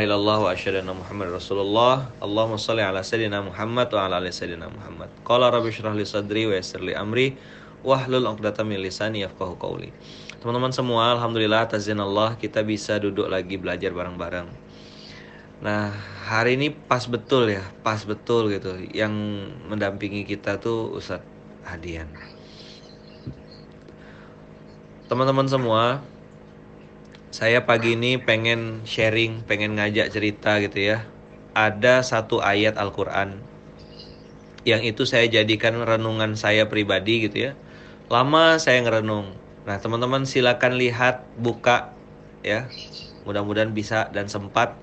illallah wa asyhadu anna Muhammad Rasulullah. Allahumma shalli ala sayyidina Muhammad wa ala ali sayyidina Muhammad. Qala rabbi shrah li sadri wa yassir li amri wahlul 'uqdatam min lisani yafqahu qawli. Teman-teman semua, alhamdulillah atas izin Allah kita bisa duduk lagi belajar bareng-bareng. Nah, hari ini pas betul ya, pas betul gitu. Yang mendampingi kita tuh Ustadz Hadian. Teman-teman semua, saya pagi ini pengen sharing, pengen ngajak cerita gitu ya. Ada satu ayat Al-Quran yang itu saya jadikan renungan saya pribadi gitu ya. Lama saya ngerenung. Nah teman-teman silakan lihat, buka ya. Mudah-mudahan bisa dan sempat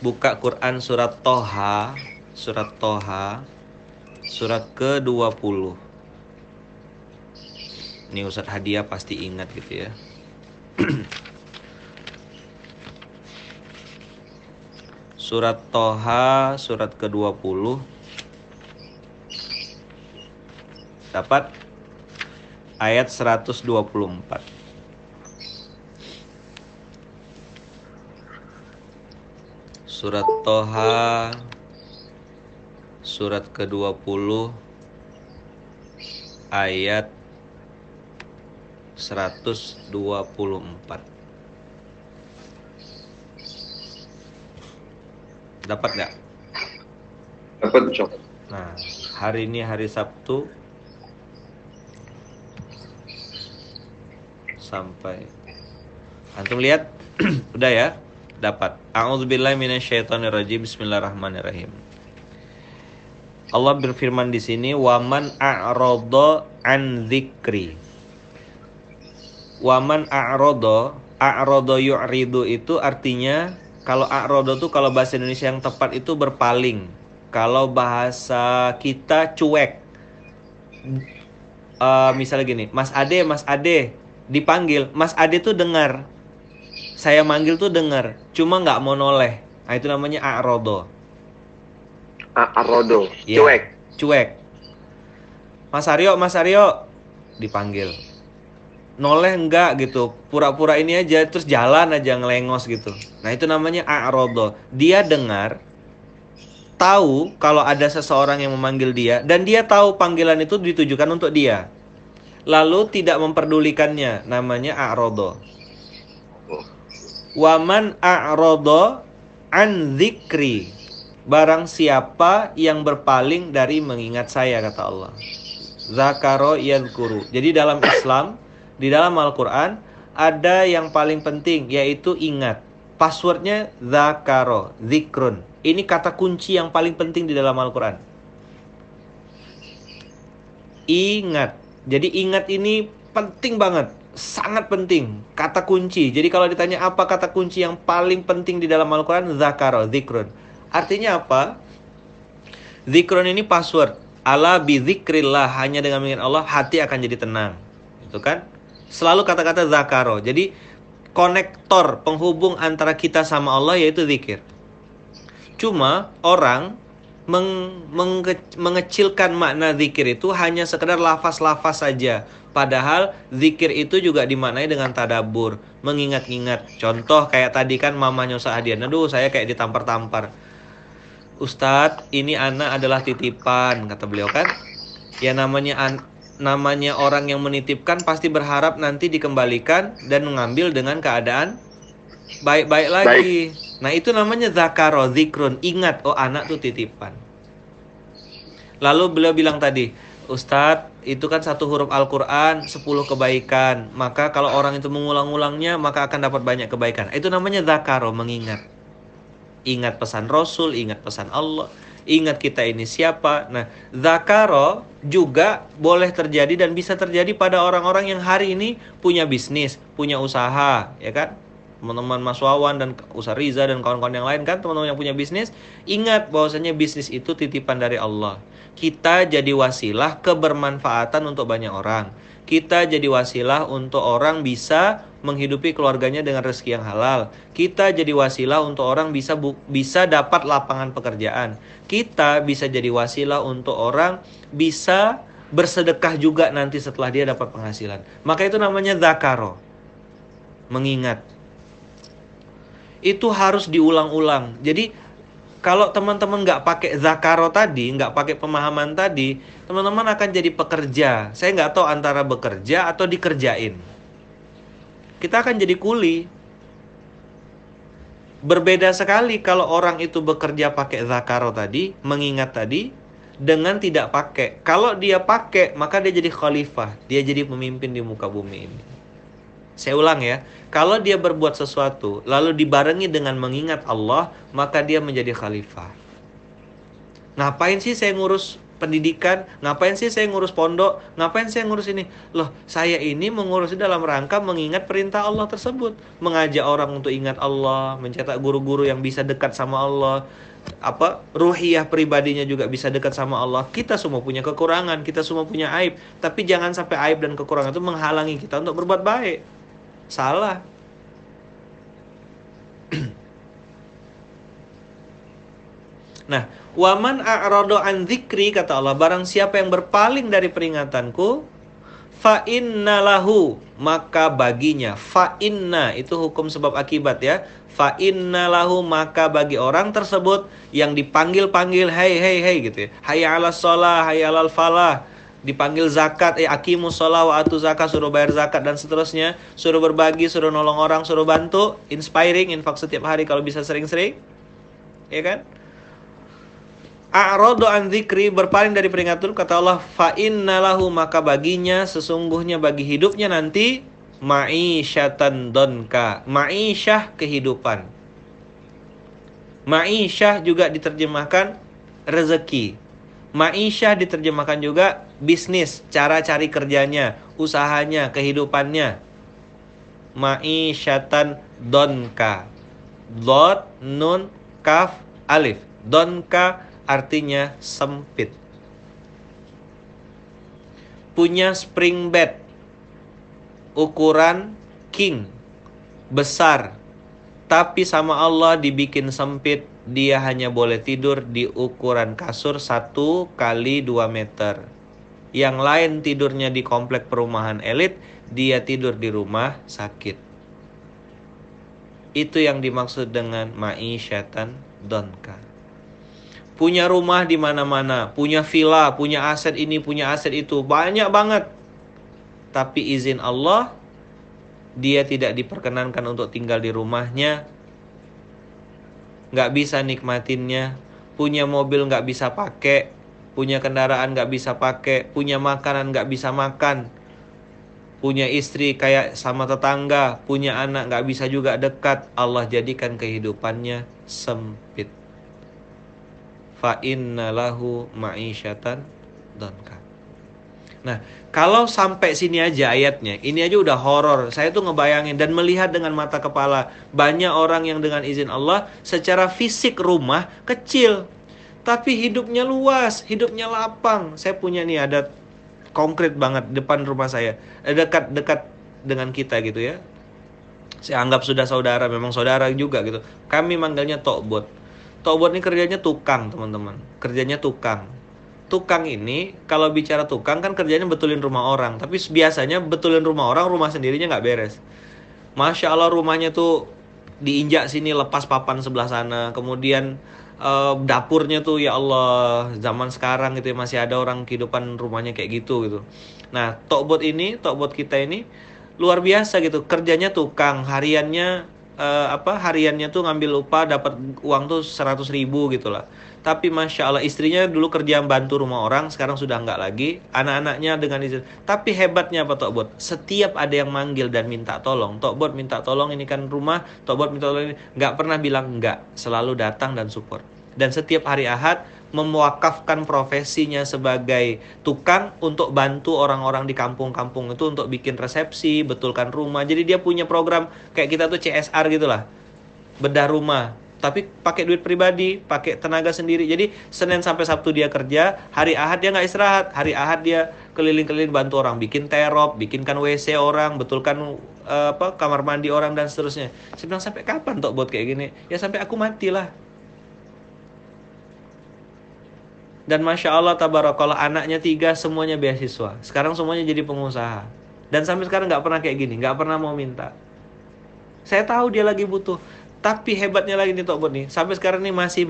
buka Quran surat Toha, surat Toha, surat ke-20. Ini Ustadz Hadiah pasti ingat gitu ya. Surat Toha surat ke-20. Dapat? Ayat 124 Surat Toha Surat ke-20. Ayat 124 Dapat nggak? Dapat, Cok. Nah, hari ini hari Sabtu. Sampai. Antum lihat udah ya? Dapat. Minasyaitonirrajim. Bismillahirrahmanirrahim. Allah berfirman di sini waman a'rada an dzikri. Waman a'rada a'rada yu'ridu itu artinya kalau a'rodo tuh kalau bahasa Indonesia yang tepat itu berpaling. Kalau bahasa kita cuek. Uh, misalnya gini, Mas Ade, Mas Ade dipanggil, Mas Ade tuh dengar. Saya manggil tuh dengar, cuma nggak mau noleh. Nah itu namanya a'rodo. A'rodo, ya, cuek. Cuek. Mas Aryo, Mas Aryo dipanggil noleh enggak gitu. Pura-pura ini aja terus jalan aja ngelengos gitu. Nah itu namanya a'rodo. Dia dengar tahu kalau ada seseorang yang memanggil dia dan dia tahu panggilan itu ditujukan untuk dia. Lalu tidak memperdulikannya namanya a'rodo. Waman a'rodo an zikri barang siapa yang berpaling dari mengingat saya kata Allah. Zakaro yadkuru jadi dalam Islam di dalam Al-Quran ada yang paling penting yaitu ingat. Passwordnya zakaro, zikrun. Ini kata kunci yang paling penting di dalam Al-Quran. Ingat. Jadi ingat ini penting banget. Sangat penting. Kata kunci. Jadi kalau ditanya apa kata kunci yang paling penting di dalam Al-Quran? Zakaro, zikrun. Artinya apa? Zikrun ini password. Allah bizikrillah. Hanya dengan mengingat Allah hati akan jadi tenang. Itu kan? Selalu kata-kata zakaro. Jadi konektor penghubung antara kita sama Allah yaitu zikir. Cuma orang meng, menge, mengecilkan makna zikir itu hanya sekedar lafaz-lafaz saja. Padahal zikir itu juga dimaknai dengan tadabur, mengingat-ingat. Contoh kayak tadi kan mamanya Ustaz Hadian, aduh saya kayak ditampar-tampar. Ustadz, ini anak adalah titipan, kata beliau kan. Ya namanya an namanya orang yang menitipkan pasti berharap nanti dikembalikan dan mengambil dengan keadaan baik-baik lagi. Baik. Nah itu namanya zakaro, zikrun, ingat oh anak tuh titipan. Lalu beliau bilang tadi, Ustadz itu kan satu huruf Al-Quran, sepuluh kebaikan. Maka kalau orang itu mengulang-ulangnya maka akan dapat banyak kebaikan. Itu namanya zakaro, mengingat. Ingat pesan Rasul, ingat pesan Allah ingat kita ini siapa. Nah, zakaro juga boleh terjadi dan bisa terjadi pada orang-orang yang hari ini punya bisnis, punya usaha, ya kan? Teman-teman Mas Wawan dan Ustaz Riza dan kawan-kawan yang lain kan, teman-teman yang punya bisnis, ingat bahwasanya bisnis itu titipan dari Allah. Kita jadi wasilah kebermanfaatan untuk banyak orang kita jadi wasilah untuk orang bisa menghidupi keluarganya dengan rezeki yang halal. Kita jadi wasilah untuk orang bisa bisa dapat lapangan pekerjaan. Kita bisa jadi wasilah untuk orang bisa bersedekah juga nanti setelah dia dapat penghasilan. Maka itu namanya zakaro. Mengingat. itu harus diulang-ulang. Jadi kalau teman-teman nggak pakai zakaro tadi, nggak pakai pemahaman tadi, teman-teman akan jadi pekerja. Saya nggak tahu antara bekerja atau dikerjain. Kita akan jadi kuli. Berbeda sekali kalau orang itu bekerja pakai zakaro tadi, mengingat tadi, dengan tidak pakai. Kalau dia pakai, maka dia jadi khalifah. Dia jadi pemimpin di muka bumi ini. Saya ulang ya, kalau dia berbuat sesuatu lalu dibarengi dengan mengingat Allah, maka dia menjadi khalifah. Ngapain sih saya ngurus pendidikan? Ngapain sih saya ngurus pondok? Ngapain saya ngurus ini? Loh, saya ini mengurus dalam rangka mengingat perintah Allah tersebut, mengajak orang untuk ingat Allah, mencetak guru-guru yang bisa dekat sama Allah, apa ruhiyah pribadinya juga bisa dekat sama Allah. Kita semua punya kekurangan, kita semua punya aib, tapi jangan sampai aib dan kekurangan itu menghalangi kita untuk berbuat baik. Salah. nah, waman a'rado an dzikri kata Allah, barang siapa yang berpaling dari peringatanku, fa inna lahu maka baginya fa inna itu hukum sebab akibat ya fa inna lahu maka bagi orang tersebut yang dipanggil-panggil hei hei hei gitu ya hayya 'alas shalah hayya 'alal falah dipanggil zakat, eh akimu sholat wa atu zakat, suruh bayar zakat dan seterusnya, suruh berbagi, suruh nolong orang, suruh bantu, inspiring, infak setiap hari kalau bisa sering-sering, ya kan? A'radu an dzikri berpaling dari peringatan kata Allah fa innalahu maka baginya sesungguhnya bagi hidupnya nanti ma'isyatan donka ma'isyah kehidupan ma'isyah juga diterjemahkan rezeki Ma'isyah diterjemahkan juga bisnis, cara cari kerjanya, usahanya, kehidupannya. Ma'isyatan donka. Dot, nun, kaf, alif. Donka artinya sempit. Punya spring bed. Ukuran king. Besar. Tapi sama Allah dibikin sempit dia hanya boleh tidur di ukuran kasur 1 kali 2 meter. Yang lain tidurnya di komplek perumahan elit, dia tidur di rumah sakit. Itu yang dimaksud dengan ma'isyatan donka. Punya rumah di mana-mana, punya villa, punya aset ini, punya aset itu, banyak banget. Tapi izin Allah, dia tidak diperkenankan untuk tinggal di rumahnya nggak bisa nikmatinnya, punya mobil nggak bisa pakai, punya kendaraan nggak bisa pakai, punya makanan nggak bisa makan, punya istri kayak sama tetangga, punya anak nggak bisa juga dekat, Allah jadikan kehidupannya sempit. Fa inna lahu ma'isyatan donka. Nah, kalau sampai sini aja ayatnya, ini aja udah horor. Saya tuh ngebayangin dan melihat dengan mata kepala banyak orang yang dengan izin Allah secara fisik rumah kecil, tapi hidupnya luas, hidupnya lapang. Saya punya nih ada konkret banget depan rumah saya, eh, dekat-dekat dengan kita gitu ya. Saya anggap sudah saudara, memang saudara juga gitu. Kami manggilnya Tokbot. Tokbot ini kerjanya tukang, teman-teman. Kerjanya tukang. Tukang ini kalau bicara tukang kan kerjanya betulin rumah orang. Tapi biasanya betulin rumah orang rumah sendirinya nggak beres. Masya allah rumahnya tuh diinjak sini lepas papan sebelah sana. Kemudian uh, dapurnya tuh ya allah zaman sekarang gitu ya masih ada orang kehidupan rumahnya kayak gitu gitu. Nah tokbot ini tokbot kita ini luar biasa gitu. Kerjanya tukang hariannya uh, apa hariannya tuh ngambil upah dapat uang tuh seratus ribu gitu lah tapi masya Allah istrinya dulu kerja bantu rumah orang sekarang sudah nggak lagi. Anak-anaknya dengan izin. Tapi hebatnya apa Tokbot setiap ada yang manggil dan minta tolong Tokbot minta tolong ini kan rumah Tokbot minta tolong ini nggak pernah bilang nggak. Selalu datang dan support. Dan setiap hari Ahad memwakafkan profesinya sebagai tukang untuk bantu orang-orang di kampung-kampung itu untuk bikin resepsi, betulkan rumah. Jadi dia punya program kayak kita tuh CSR gitulah. Bedah rumah, tapi pakai duit pribadi, pakai tenaga sendiri. Jadi Senin sampai Sabtu dia kerja, hari Ahad dia nggak istirahat, hari Ahad dia keliling-keliling bantu orang, bikin terop, bikinkan WC orang, betulkan uh, apa kamar mandi orang dan seterusnya. Saya sampai kapan tok buat kayak gini? Ya sampai aku mati lah. Dan masya Allah tabarakallah anaknya tiga semuanya beasiswa. Sekarang semuanya jadi pengusaha. Dan sampai sekarang nggak pernah kayak gini, nggak pernah mau minta. Saya tahu dia lagi butuh Tapi hebatnya lagi nih Tok Bud nih, sampai sekarang nih masih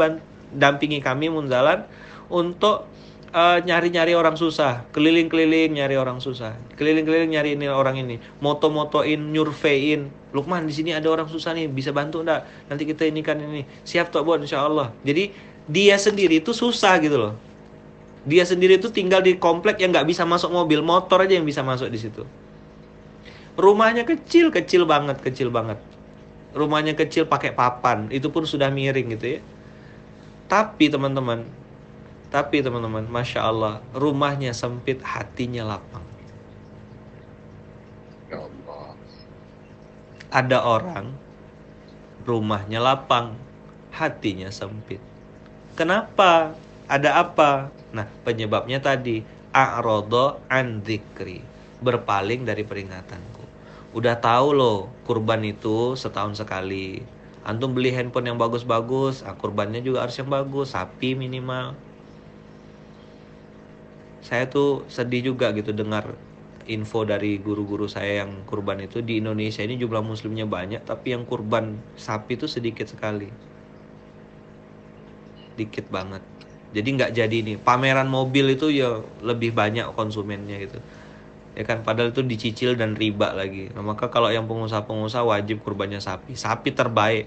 dampingi kami Munzalan untuk eh, nyari-nyari orang susah, keliling-keliling nyari orang susah, keliling-keliling nyari ini orang ini, moto-motoin, nyurvein. Lukman di sini ada orang susah nih, bisa bantu enggak? Nanti kita ini kan ini. Siap Tok Bud insya Allah. Jadi dia sendiri itu susah gitu loh. Dia sendiri itu tinggal di komplek yang nggak bisa masuk mobil, motor aja yang bisa masuk di situ. Rumahnya kecil, kecil banget, kecil banget. Rumahnya kecil pakai papan, itu pun sudah miring gitu ya. Tapi teman-teman, tapi teman-teman, masya Allah, rumahnya sempit, hatinya lapang. Ya Allah. Ada orang, rumahnya lapang, hatinya sempit. Kenapa? Ada apa? Nah, penyebabnya tadi a'rodo an dzikri, berpaling dari peringatanku. Udah tahu loh, kurban itu setahun sekali. Antum beli handphone yang bagus-bagus, ah, kurbannya juga harus yang bagus, sapi minimal. Saya tuh sedih juga gitu dengar info dari guru-guru saya yang kurban itu di Indonesia ini jumlah muslimnya banyak, tapi yang kurban sapi itu sedikit sekali. Dikit banget jadi nggak jadi nih. Pameran mobil itu ya lebih banyak konsumennya gitu. Ya kan? Padahal itu dicicil dan riba lagi. Nah, maka kalau yang pengusaha-pengusaha wajib kurbannya sapi. Sapi terbaik.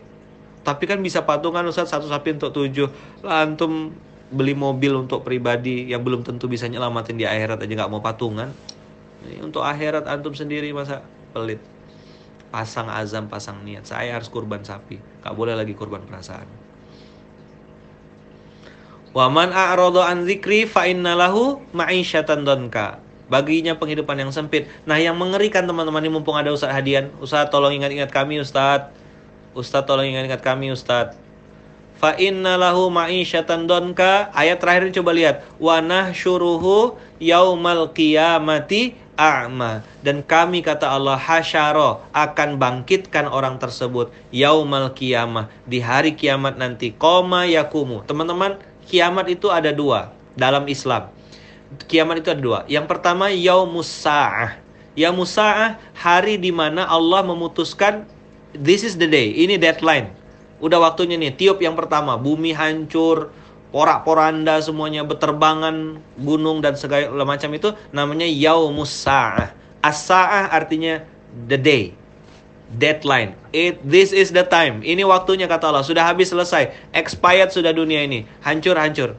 Tapi kan bisa patungan Ustaz satu sapi untuk tujuh. Lah antum beli mobil untuk pribadi yang belum tentu bisa nyelamatin di akhirat aja nggak mau patungan. Ini untuk akhirat antum sendiri masa pelit. Pasang azam pasang niat. Saya harus kurban sapi. Nggak boleh lagi kurban perasaan Waman a'rado an zikri fa innalahu ma'isyatan donka. Baginya penghidupan yang sempit. Nah, yang mengerikan teman-teman ini mumpung ada Ustaz Hadian. Ustaz tolong ingat-ingat kami Ustaz. Ustaz tolong ingat-ingat kami Ustaz. Fa innalahu ma'isyatan donka. Ayat terakhir ini coba lihat. Wa nahsyuruhu yaumal qiyamati a'ma. Dan kami kata Allah hasyaro akan bangkitkan orang tersebut yaumal qiyamah di hari kiamat nanti. Koma yakumu. Teman-teman, kiamat itu ada dua dalam Islam. Kiamat itu ada dua. Yang pertama yaumus sa'ah. Hari di mana Allah memutuskan this is the day. Ini deadline. Udah waktunya nih. Tiup yang pertama, bumi hancur, porak-poranda semuanya berterbangan, gunung dan segala macam itu namanya yaumus sa'ah. As-sa'ah artinya the day deadline. It this is the time. Ini waktunya kata Allah. Sudah habis selesai. Expired sudah dunia ini. Hancur hancur.